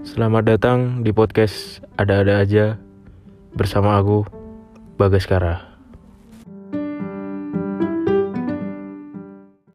Selamat datang di podcast Ada-ada aja bersama aku Bagaskara.